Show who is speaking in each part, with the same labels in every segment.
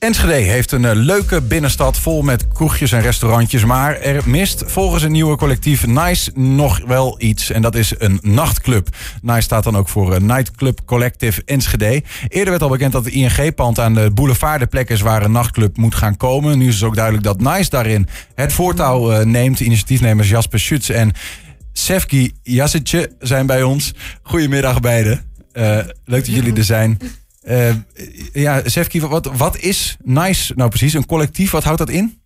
Speaker 1: Enschede heeft een eh, leuke binnenstad vol met kroegjes en restaurantjes. Maar er mist volgens het nieuwe collectief Nice nog wel iets. En dat is een nachtclub. Nice staat dan ook voor een Nightclub Collective Enschede. Eerder werd al bekend dat het ING-pand aan de boulevard de plek is waar een nachtclub moet gaan komen. Nu is het ook duidelijk dat Nice daarin het voortouw eh, neemt. Initiatiefnemers Jasper Schutz en Sefki Jasitje zijn bij ons. Goedemiddag beiden. Leuk dat jullie er zijn. Uh, ja, Sefki, wat, wat is NICE nou precies? Een collectief, wat houdt dat in?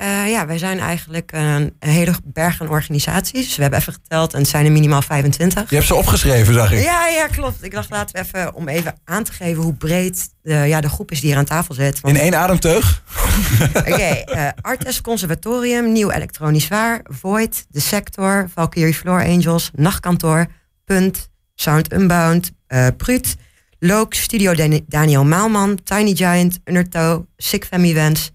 Speaker 2: Uh, ja, wij zijn eigenlijk een, hele berg aan organisaties. We hebben even geteld en het zijn er minimaal 25.
Speaker 1: Je hebt ze opgeschreven, zag ik.
Speaker 2: Ja, ja, klopt. Ik dacht, laten we even, om even aan te geven hoe breed de, ja, de groep is die hier aan tafel zit.
Speaker 1: Want... In één ademteug?
Speaker 2: Oké, okay, uh, Artes Conservatorium, Nieuw Elektronisch Waar, Void, De Sector, Valkyrie Floor Angels, Nachtkantoor, Punt, Sound Unbound, uh, Prut... Look, Studio Daniel Maalman, Tiny Giant, Undertow, Sick Fam Events,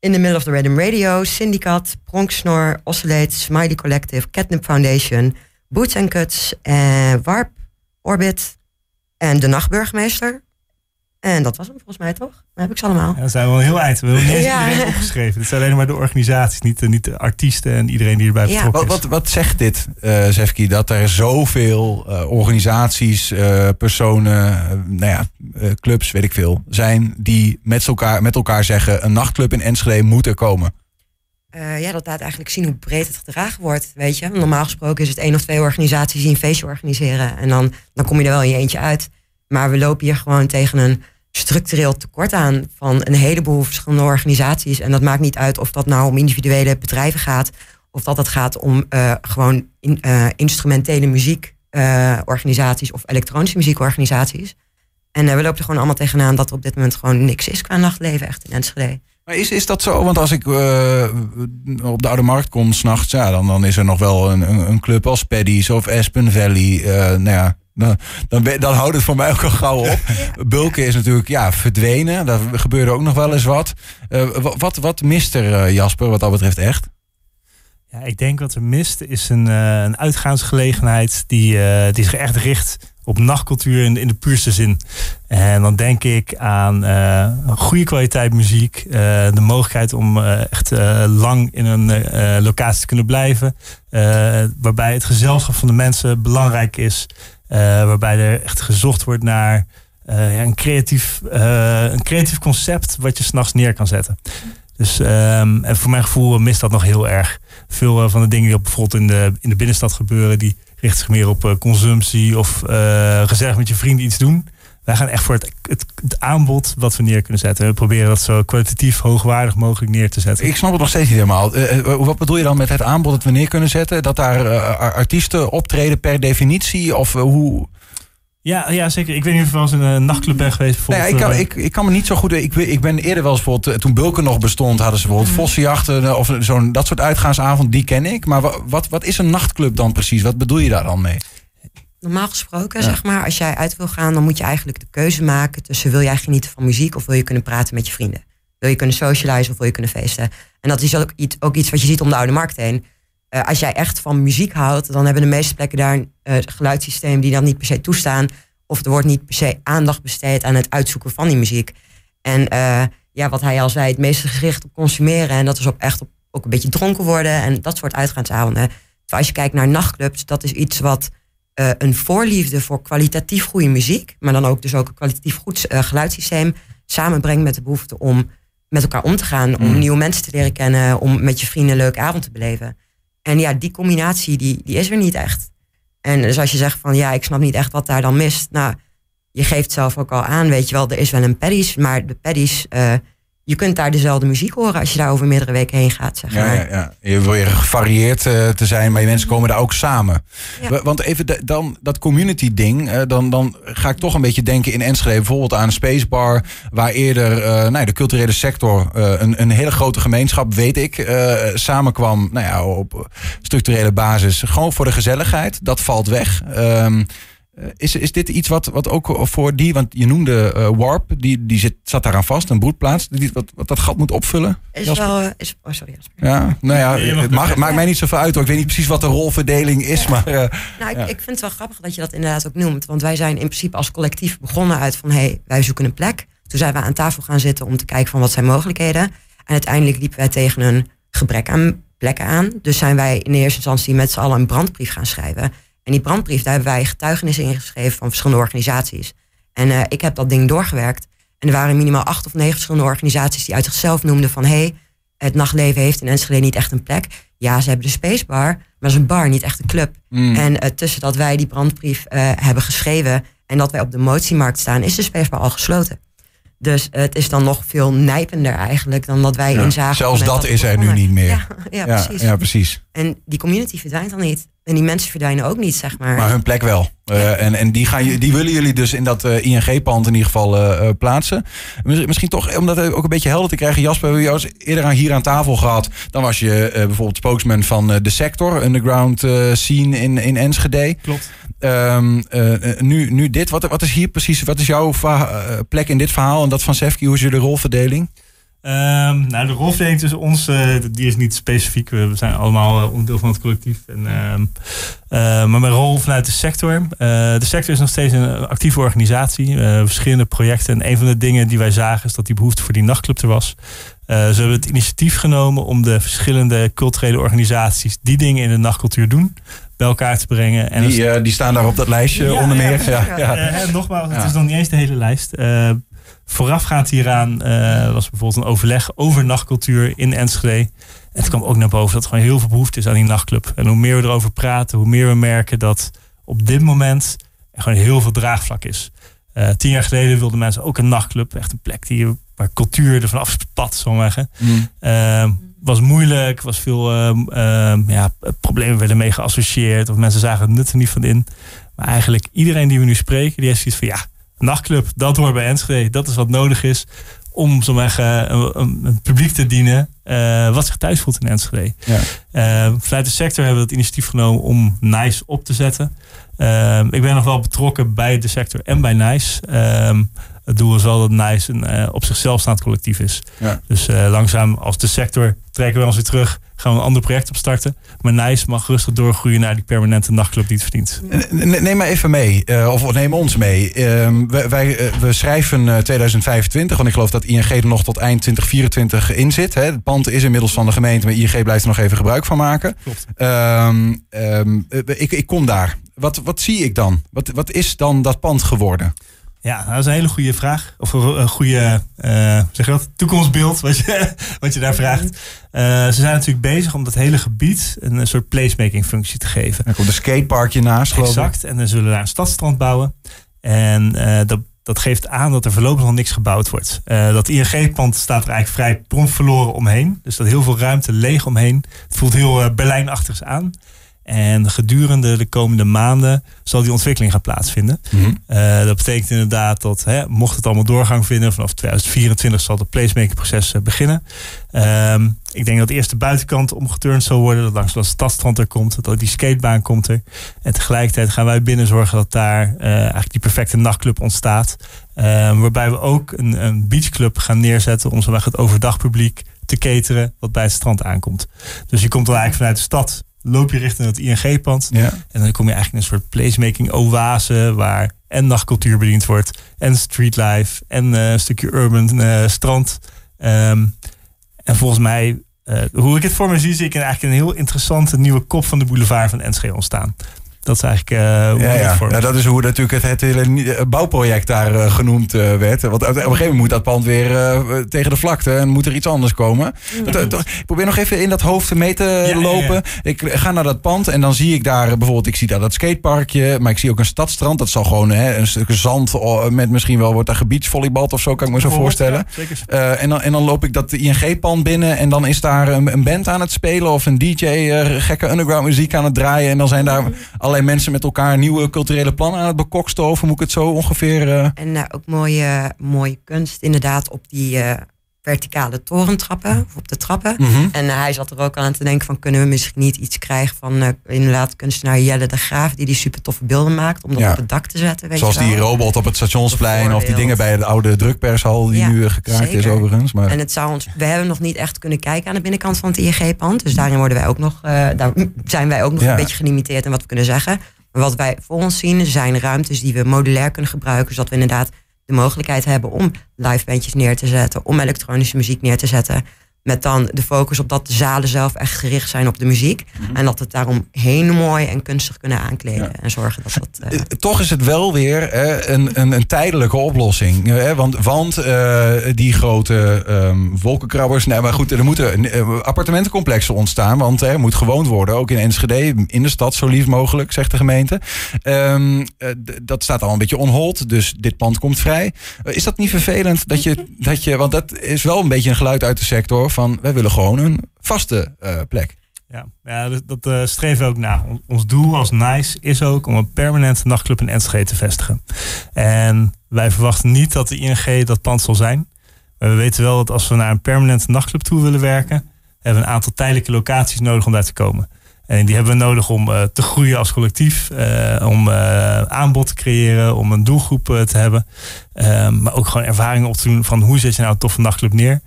Speaker 2: In the Middle of the Rhythm Radio, Syndicat, Pronksnor, Oscillate, Smiley Collective, Catnip Foundation, Boots and Cuts, uh, Warp, Orbit en de Nachtburgemeester. En dat was hem volgens mij toch? Dan heb ik ze allemaal.
Speaker 3: Ja, dat zijn wel heel eind. We hebben niet ja. iedereen opgeschreven. Het zijn alleen maar de organisaties, niet de, niet de artiesten en iedereen die erbij betrokken
Speaker 1: ja. is. Wat, wat, wat zegt dit, uh, Zefki, dat er zoveel uh, organisaties, uh, personen, nou ja, clubs, weet ik veel, zijn die met elkaar, met elkaar zeggen een nachtclub in Enschede moet er komen?
Speaker 2: ja, dat laat eigenlijk zien hoe breed het gedragen wordt. Weet je, normaal gesproken is het één of twee organisaties die een feestje organiseren. En dan, dan kom je er wel in je eentje uit. Maar we lopen hier gewoon tegen een structureel tekort aan van een heleboel verschillende organisaties. En dat maakt niet uit of dat nou om individuele bedrijven gaat, of dat het gaat om uh, gewoon in, uh, instrumentele muziekorganisaties uh, of elektronische muziekorganisaties. En we lopen er gewoon allemaal tegenaan dat er op dit moment gewoon niks is qua nachtleven echt in Enschede.
Speaker 1: Maar is, is dat zo? Want als ik op de Oude Markt kom s'nachts, ja, dan, dan is er nog wel een, een, club als Paddy's of Aspen Valley. nou ja, dan, dan, dan houdt het voor mij ook al gauw op. Bulken is natuurlijk ja, verdwenen. Daar gebeurde ook nog wel eens wat. Uh, wat, wat mist er, uh, Jasper, wat dat betreft echt?
Speaker 3: Ja, ik denk wat er mist is een, uh, een uitgaansgelegenheid die, die zich echt richt op nachtcultuur in, in de puurste zin. En dan denk ik aan goede kwaliteit muziek, de mogelijkheid om echt lang in een locatie te kunnen blijven, waarbij het gezelschap van de mensen belangrijk is. Uh, waarbij er echt gezocht wordt naar uh, ja, een, creatief, uh, een creatief concept wat je s'nachts neer kan zetten. Dus um, en voor mijn gevoel mist dat nog heel erg. Veel van de dingen die bijvoorbeeld in de, in de binnenstad gebeuren, die richten zich meer op consumptie of gezellig met je vrienden iets doen. Wij gaan echt voor het, het, het, aanbod wat we neer kunnen zetten. We proberen dat zo kwalitatief hoogwaardig mogelijk neer te zetten.
Speaker 1: Ik snap het nog steeds niet helemaal. Uh, wat bedoel je dan met het aanbod dat we neer kunnen zetten? Dat daar uh, artiesten optreden per definitie? Of uh, hoe...
Speaker 3: Ja, ja, zeker. Ik weet niet of je wel eens in een nachtclub bent geweest.
Speaker 1: Nee, ik, kan, ik, ik kan me niet zo goed... Ik, ik ben eerder wel eens bijvoorbeeld... Toen Bulken nog bestond, hadden ze bijvoorbeeld mm. vossenjachten... of zo'n dat soort uitgaansavond, die ken ik. Maar wat, wat is een nachtclub dan precies? Wat bedoel je daar dan mee?
Speaker 2: Normaal gesproken, zeg maar, als jij uit wil gaan, dan moet je eigenlijk de keuze maken tussen wil jij genieten van muziek of wil je kunnen praten met je vrienden. Wil je kunnen socializen of wil je kunnen feesten. En dat is ook iets, ook iets wat je ziet om de oude markt heen. Uh, als jij echt van muziek houdt, dan hebben de meeste plekken daar een uh, geluidssysteem die dat niet per se toestaan. Of er wordt niet per se aandacht besteed aan het uitzoeken van die muziek. En uh, ja, wat hij al zei, het meeste gericht op consumeren. En dat is ook echt op ook een beetje dronken worden en dat soort uitgaansavonden. Terwijl als je kijkt naar nachtclubs, dat is iets wat uh, een voorliefde voor kwalitatief goede muziek, maar dan ook dus ook een kwalitatief goed uh, geluidssysteem samenbrengt met de behoefte om met elkaar om te gaan, om mm. nieuwe mensen te leren kennen, om met je vrienden een leuke avond te beleven. En ja, die combinatie die, die is er niet echt. En dus als je zegt van ja, ik snap niet echt wat daar dan mist. Nou, je geeft zelf ook al aan, weet je wel, er is wel een paddies, maar de paddies uh, je kunt daar dezelfde muziek horen als je daar over meerdere weken heen gaat. Zeg maar.
Speaker 1: ja, ja, ja. Je wil je gevarieerd uh, te zijn, maar je mensen komen daar ook samen. Ja. Want even de, dan dat community ding, uh, dan, dan ga ik toch een beetje denken in Enschede bijvoorbeeld aan een spacebar, waar eerder uh, nou, de culturele sector, een, een hele grote gemeenschap, weet ik, samenkwam nou ja, op structurele basis. Gewoon voor de gezelligheid. Dat valt weg. Um, eh, is, is dit iets wat, wat ook voor die, want je noemde uh, Warp, die, die zit, zat daar aan vast, een broedplaats, die, wat, wat dat gat moet opvullen?
Speaker 2: Is wel, eh, is, oh sorry Jasper.
Speaker 1: Ja, nou ja, het mag, maakt mij niet zoveel uit hoor. Ik weet niet precies wat de rolverdeling is,
Speaker 2: ja.
Speaker 1: maar... Uh,
Speaker 2: nou, ik, ik vind het wel grappig dat je dat inderdaad ook noemt, want wij zijn in principe als collectief begonnen uit van, hé, hey, wij zoeken een plek. Toen zijn we aan tafel gaan zitten om te kijken van wat zijn mogelijkheden. En uiteindelijk liepen wij tegen een gebrek aan plekken aan. Dus zijn wij in eerste instantie met z'n allen een brandbrief gaan schrijven. En die brandbrief, daar hebben wij getuigenissen ingeschreven van verschillende organisaties. En uh, ik heb dat ding doorgewerkt. En er waren minimaal acht of negen verschillende organisaties die uit zichzelf noemden van hé, hey, het nachtleven heeft in Enschede niet echt een plek. Ja, ze hebben de spacebar, maar dat is een bar, niet echt een club.
Speaker 1: Mm.
Speaker 2: En uh, tussen dat wij die brandbrief uh, hebben geschreven en dat wij op de motiemarkt staan, is de spacebar al gesloten. Dus het is dan nog veel nijpender eigenlijk dan dat wij
Speaker 1: Ja.
Speaker 2: inzagen.
Speaker 1: Zelfs dat is er nu niet meer.
Speaker 2: Ja, precies.
Speaker 1: ja, precies.
Speaker 2: En die community verdwijnt dan niet. En die mensen verdwijnen ook niet, zeg maar.
Speaker 1: Maar hun plek wel. Eh, en en die, gaan, je- die willen jullie dus in dat eh, ING-pand in ieder geval eh, eh, plaatsen. Mis- Misschien toch, om dat ook een beetje helder te krijgen. Jasper, we hebben jou eerder aan, hier aan tafel gehad. Dan was je eh, bijvoorbeeld spokesman van eh, de sector, underground eh, scene in, in Enschede.
Speaker 3: Klopt.
Speaker 1: Ehm, eh, eh, nu, nu dit, wat, wat is hier precies, wat is jouw plek in dit verhaal? En dat van Sefki, hoe is jullie rolverdeling?
Speaker 3: Ehm, nou, de rolverdeling tussen ons, eh, die is niet specifiek. We we zijn allemaal eh, onderdeel van het collectief. En, ehm, eh, maar mijn rol vanuit de sector. eh, de sector is nog steeds een actieve organisatie. eh, verschillende projecten. En een van de dingen die wij zagen is dat die behoefte voor die nachtclub er was. Eh, ze hebben het initiatief genomen om de verschillende culturele organisaties die dingen in de nachtcultuur doen, bij elkaar te brengen. En
Speaker 1: Die, die staan daar op dat lijstje
Speaker 3: Ja,
Speaker 1: onder meer. Ja,
Speaker 2: ja.
Speaker 3: eh, nogmaals, het
Speaker 1: Ja.
Speaker 3: is nog niet eens de hele lijst. Eh, voorafgaand hieraan eh, was bijvoorbeeld een overleg over nachtcultuur in Enschede. En het kwam ook naar boven dat er gewoon heel veel behoefte is aan die nachtclub. En hoe meer we erover praten, hoe meer we merken dat op dit moment er gewoon heel veel draagvlak is. Eh, tien jaar geleden wilden mensen ook een nachtclub. Echt een plek die, waar cultuur er vanaf spat, zo maar zeggen.
Speaker 1: Mm.
Speaker 3: Ehm, was moeilijk, was veel ehm, ehm, ja, problemen werden mee geassocieerd. Of mensen zagen het nut er niet van in. Maar eigenlijk iedereen die we nu spreken, die heeft zoiets van ja, nachtclub, dat hoort bij Enschede. Dat is wat nodig is om zo maar zeggen, een, een- een publiek te dienen eh, wat zich thuis voelt in Enschede.
Speaker 1: Ja.
Speaker 3: Eh, vanuit de sector hebben we het initiatief genomen om NICE op te zetten. Ehm, ik ben nog wel betrokken bij de sector en bij NICE. Ehm, het doel is wel dat NICE een eh, op zichzelf staand collectief is.
Speaker 1: Ja.
Speaker 3: Dus eh, langzaam als de sector trekken we ons weer terug. Gaan we een ander project opstarten. Maar NICE mag rustig doorgroeien naar die permanente nachtclub die het verdient.
Speaker 1: Neem maar even mee, eh, of neem ons mee. Ehm, wij, wij, eh, we schrijven eh, 2025, want ik geloof dat ING er nog tot eind 2024 in zit. Hè. Het pand is inmiddels van de gemeente, maar ING blijft er nog even gebruik van maken.
Speaker 3: Klopt.
Speaker 1: Ehm, ehm, eh, ik, ik kom daar. Wat, wat zie ik dan? Wat, wat is dan dat pand geworden?
Speaker 3: Ja, dat is een hele goede vraag. Of een goede eh, zeg je dat? toekomstbeeld wat je, wat je daar vraagt. Eh, ze zijn natuurlijk bezig om dat hele gebied een, soort placemaking functie te geven.
Speaker 1: Er komt een skateparkje naast, geloof ik.
Speaker 3: Exact. En dan zullen we daar een stadstrand bouwen. En eh, dat, dat geeft aan dat er voorlopig nog niks gebouwd wordt. Eh, dat ING-pand staat er eigenlijk vrij prompt verloren omheen. Dus dat heel veel ruimte leeg omheen. Het voelt heel uh, Berlijnachtigs aan. En gedurende de komende maanden zal die ontwikkeling gaan plaatsvinden.
Speaker 1: Mm -hmm.
Speaker 3: uh, dat betekent inderdaad dat, hè, mocht het allemaal doorgang vinden, vanaf 2024 zal het placemaking-proces uh, beginnen. Um, ik denk dat eerst de buitenkant omgeturnd zal worden, dat langs de stadstrand er komt, dat ook die skatebaan komt er. En tegelijkertijd gaan wij binnen zorgen dat daar uh, eigenlijk die perfecte nachtclub ontstaat. Uh, waarbij we ook een, een beachclub gaan neerzetten om zo het overdagpubliek te cateren wat bij het strand aankomt. Dus je komt dan eigenlijk vanuit de stad loop je richting het ING-pand.
Speaker 1: Ja.
Speaker 3: En dan kom je eigenlijk in een soort placemaking oase waar en nachtcultuur bediend wordt en streetlife en uh, een stukje urban uh, strand. Um, en volgens mij, uh, hoe ik het voor me zie, zie ik eigenlijk een heel interessante nieuwe kop van de boulevard van Enschede ontstaan. Dat is eigenlijk uh, hoe
Speaker 1: ja, dat is hoe natuurlijk het, het hele bouwproject daar uh, genoemd uh, werd. Want op een gegeven moment moet dat pand weer uh, tegen de vlakte en moet er iets anders komen. Dat, toch, ik probeer nog even in dat hoofd mee te ja, lopen. Ja, ik ga naar dat pand en dan zie ik daar bijvoorbeeld, ik zie daar dat skateparkje, maar ik zie ook een stadstrand. Dat zal gewoon hè, een stuk zand met misschien wel wordt daar gebiedsvolleybald of zo, kan ik me zo voorstellen. Uh, en, dan, en dan loop ik dat ING-pand binnen en dan is daar een, een, band aan het spelen of een DJ gekke underground muziek aan het draaien. En dan zijn daar allerlei mensen met elkaar nieuwe culturele plannen aan het bekokstoven, moet ik het zo ongeveer. Uh...
Speaker 2: En uh, ook mooie, mooie kunst, inderdaad, op die uh, verticale torentrappen, of op de trappen.
Speaker 1: Mm -hmm.
Speaker 2: En hij zat er ook aan te denken van, kunnen we misschien niet iets krijgen van inderdaad kunstenaar Jelle de Graaf, die die super toffe beelden maakt, om dat ja. op het dak te zetten. Weet
Speaker 1: Zoals
Speaker 2: je wel?
Speaker 1: die robot op het stationsplein, of die dingen bij de oude drukpershal, die ja, nu gekraakt
Speaker 2: zeker.
Speaker 1: is overigens. Maar...
Speaker 2: En het zou ons, we hebben nog niet echt kunnen kijken aan de binnenkant van het ING-pand, dus daarin worden wij ook nog, daar zijn wij ook nog
Speaker 1: ja.
Speaker 2: een beetje gelimiteerd in wat we kunnen zeggen. Maar wat wij voor ons zien zijn ruimtes die we modulair kunnen gebruiken, zodat we inderdaad de mogelijkheid hebben om live bandjes neer te zetten, om elektronische muziek neer te zetten. Met dan de focus op dat de zalen zelf echt gericht zijn op de muziek.
Speaker 1: Mhm.
Speaker 2: En dat het daarom heel mooi en kunstig kunnen aankleden. En zorgen dat dat.
Speaker 1: Uh, Toch is het wel weer hè, een, een, een, tijdelijke oplossing. Hè? Want, want uh, die grote um, wolkenkrabbers. Nee, maar goed, er moeten uh, appartementencomplexen ontstaan. Want er moet gewoond worden. Ook in Enschede, in de stad, zo lief mogelijk, zegt de gemeente. Um, dat staat al een beetje onhold. Dus dit pand komt vrij. is dat niet vervelend dat je, dat je. Want dat is wel een beetje een geluid uit de sector van wij willen gewoon een vaste uh, plek.
Speaker 3: Ja, ja dat, dat uh, streven we ook na. Ons doel als NICE is ook om een permanente nachtclub in Enschede te vestigen. En wij verwachten niet dat de ING dat pand zal zijn. Maar we weten wel dat als we naar een permanente nachtclub toe willen werken, hebben we een aantal tijdelijke locaties nodig om daar te komen. En die hebben we nodig om uh, te groeien als collectief, om uh, aanbod te creëren, om een doelgroep te hebben. maar ook gewoon ervaringen op te doen van hoe zet je nou een toffe nachtclub neer.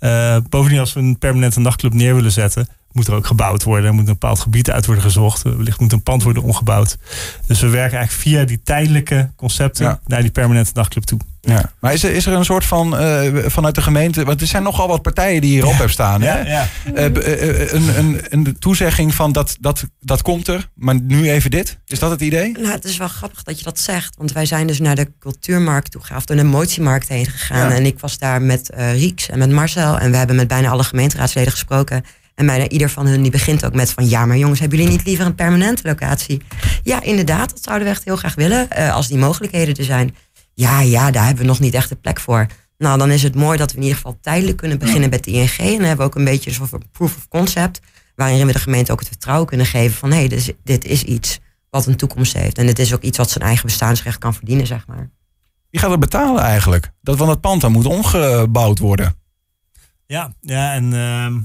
Speaker 3: Uh, bovendien, als we een permanente nachtclub neer willen zetten, moet er ook gebouwd worden. Er moet een bepaald gebied uit worden gezocht. Wellicht moet een pand worden omgebouwd. Dus we werken eigenlijk via die tijdelijke concepten ja. naar die permanente nachtclub toe.
Speaker 1: Ja. Maar is er, is er een soort van uh, vanuit de gemeente, want er zijn nogal wat partijen die hierop ja. hebben staan.
Speaker 3: Ja,
Speaker 1: hè?
Speaker 3: ja.
Speaker 1: Uh, een, een, een toezegging van dat, dat, dat komt er, maar nu even dit. Is dat het idee?
Speaker 2: Nou, het is wel grappig dat je dat zegt. Want wij zijn dus naar de cultuurmarkt toe gegaan, of door de emotiemarkt heen gegaan. En ik was daar met uh, Rieks en met Marcel. En we hebben met bijna alle gemeenteraadsleden gesproken. En bijna ieder van hun die begint ook met van ja, maar jongens, hebben jullie niet liever een permanente locatie? Ja, inderdaad, dat zouden we echt heel graag willen, uh, als die mogelijkheden er zijn. Ja, ja, daar hebben we nog niet echt de plek voor. Nou, dan is het mooi dat we in ieder geval tijdelijk kunnen beginnen met de ING. En dan hebben we ook een beetje een soort van proof of concept. Waarin we de gemeente ook het vertrouwen kunnen geven van hé, hey, dit, is, dit is iets wat een toekomst heeft. En het is ook iets wat zijn eigen bestaansrecht kan verdienen, zeg maar.
Speaker 1: Wie gaat het betalen eigenlijk? Dat van het pand dan moet omgebouwd worden.
Speaker 3: Ja, ja en uh,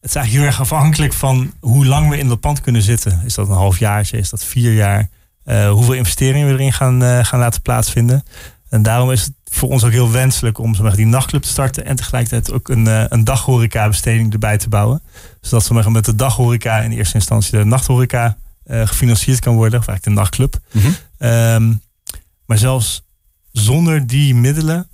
Speaker 3: het is eigenlijk heel erg afhankelijk van hoe lang we in dat pand kunnen zitten. Is dat een halfjaartje? Is dat vier jaar? Uh, hoeveel investeringen we erin gaan, uh, gaan laten plaatsvinden. En daarom is het voor ons ook heel wenselijk om zeg maar, die nachtclub te starten en tegelijkertijd ook een, uh, een daghoreca besteding erbij te bouwen. Zodat zeg maar, met de daghoreca in eerste instantie de nachthoreca gefinancierd kan worden, of eigenlijk de nachtclub.
Speaker 1: Mhm.
Speaker 3: Mm -hmm. um, maar zelfs zonder die middelen,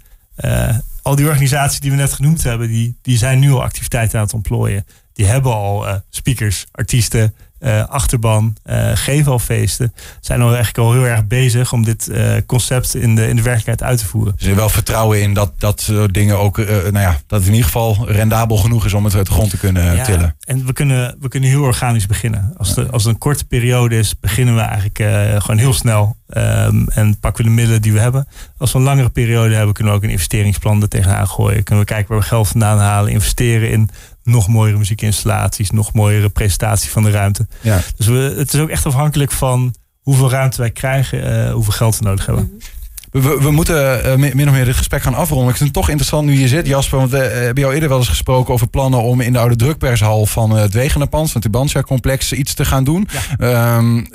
Speaker 3: al die organisaties die we net genoemd hebben, die, die zijn nu al activiteiten aan het ontplooien. Die hebben al speakers, artiesten, uh, achterban, uh, geven al feesten. Zijn al eigenlijk al heel erg bezig om dit uh, concept in de, in de werkelijkheid uit te voeren.
Speaker 1: Er is wel vertrouwen in dat dat soort dingen ook, nou ja, dat het in ieder geval rendabel genoeg is om het uit de grond te kunnen
Speaker 3: ja,
Speaker 1: tillen.
Speaker 3: En we kunnen, we kunnen heel organisch beginnen. Als, de, als het een korte periode is, beginnen we eigenlijk gewoon heel snel um, en pakken we de middelen die we hebben. Als we een langere periode hebben, kunnen we ook een investeringsplan er tegenaan gooien. Kunnen we kijken waar we geld vandaan halen, investeren in nog mooiere muziekinstallaties, nog mooiere presentatie van de ruimte.
Speaker 1: Ja.
Speaker 3: Dus we, het is ook echt afhankelijk van hoeveel ruimte wij krijgen, uh, hoeveel geld we nodig hebben.
Speaker 1: We, we moeten uh, min of meer dit gesprek gaan afronden. Ik vind het toch interessant nu je zit, Jasper. Want we uh, hebben jou eerder wel eens gesproken over plannen om in de oude drukpershal van uh, het Wegenenpand, van het Tubantia-complex, iets te gaan doen.
Speaker 3: Ja.
Speaker 1: Um,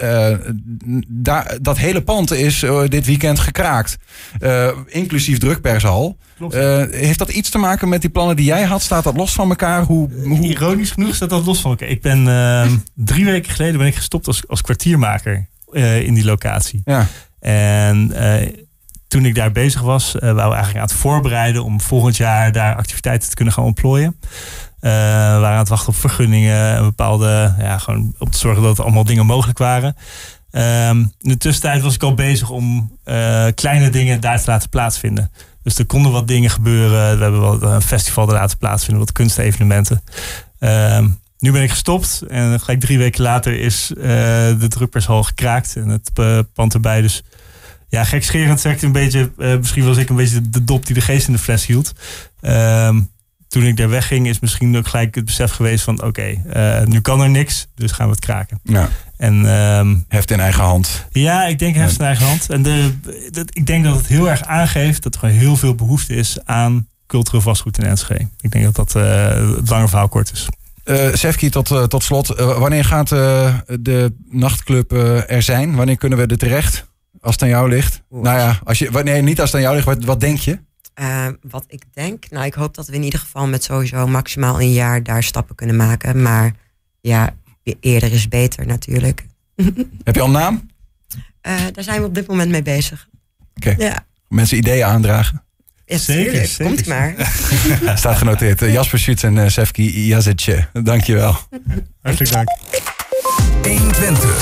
Speaker 1: daar, dat hele pand is dit weekend gekraakt. inclusief drukpershal. heeft dat iets te maken met die plannen die jij had? Staat dat los van elkaar? Hoe, hoe...
Speaker 3: Ironisch genoeg staat dat los van elkaar. Ik ben ehm, drie weken geleden ben ik gestopt als, als kwartiermaker in die locatie.
Speaker 1: Ja.
Speaker 3: En toen ik daar bezig was, uh, waren we eigenlijk aan het voorbereiden om volgend jaar daar activiteiten te kunnen gaan ontplooien. Uh, we waren aan het wachten op vergunningen en bepaalde, ja, gewoon om te zorgen dat allemaal dingen mogelijk waren. Um, in de tussentijd was ik al bezig om uh, kleine dingen daar te laten plaatsvinden. Dus er konden wat dingen gebeuren. We hebben wel een festival te laten plaatsvinden, wat kunstevenementen. Um, nu ben ik gestopt en gelijk drie weken later is de drukpershal gekraakt en het pand erbij. Dus ja, gekscherend zeg ik een beetje. Uh, misschien was ik een beetje de dop die de geest in de fles hield. Um, toen ik daar wegging, is misschien ook gelijk het besef geweest van: oké, okay, uh, nu kan er niks, dus gaan we het kraken.
Speaker 1: Ja.
Speaker 3: En, um,
Speaker 1: heft in eigen hand.
Speaker 3: Ja, ik denk heft in eigen hand. En de, dat, ik denk dat het heel erg aangeeft dat er gewoon heel veel behoefte is aan cultureel vastgoed in Enschede. Ik denk dat dat uh, het lange verhaal kort is.
Speaker 1: Uh, Sefki, tot, uh, tot slot. Uh, wanneer gaat de nachtclub er zijn? Wanneer kunnen we er terecht? Als het aan jou ligt.
Speaker 2: Oeh.
Speaker 1: Nou ja, als je, nee, niet als het aan jou ligt, wat, wat denk je?
Speaker 2: Uh, wat ik denk, nou, ik hoop dat we in ieder geval met sowieso maximaal een jaar daar stappen kunnen maken. Maar ja, eerder is beter natuurlijk.
Speaker 1: Heb je al een naam?
Speaker 2: Uh, daar zijn we op dit moment mee bezig.
Speaker 1: Oké.
Speaker 2: Ja.
Speaker 1: Mensen ideeën aandragen.
Speaker 2: Ja,
Speaker 3: Zeker, zeker.
Speaker 2: Komt maar.
Speaker 1: Staat genoteerd. Eh, Jasper Schutz en eh, Sefki Jazetje. Dankjewel.
Speaker 3: Hartelijk dank.
Speaker 4: 120.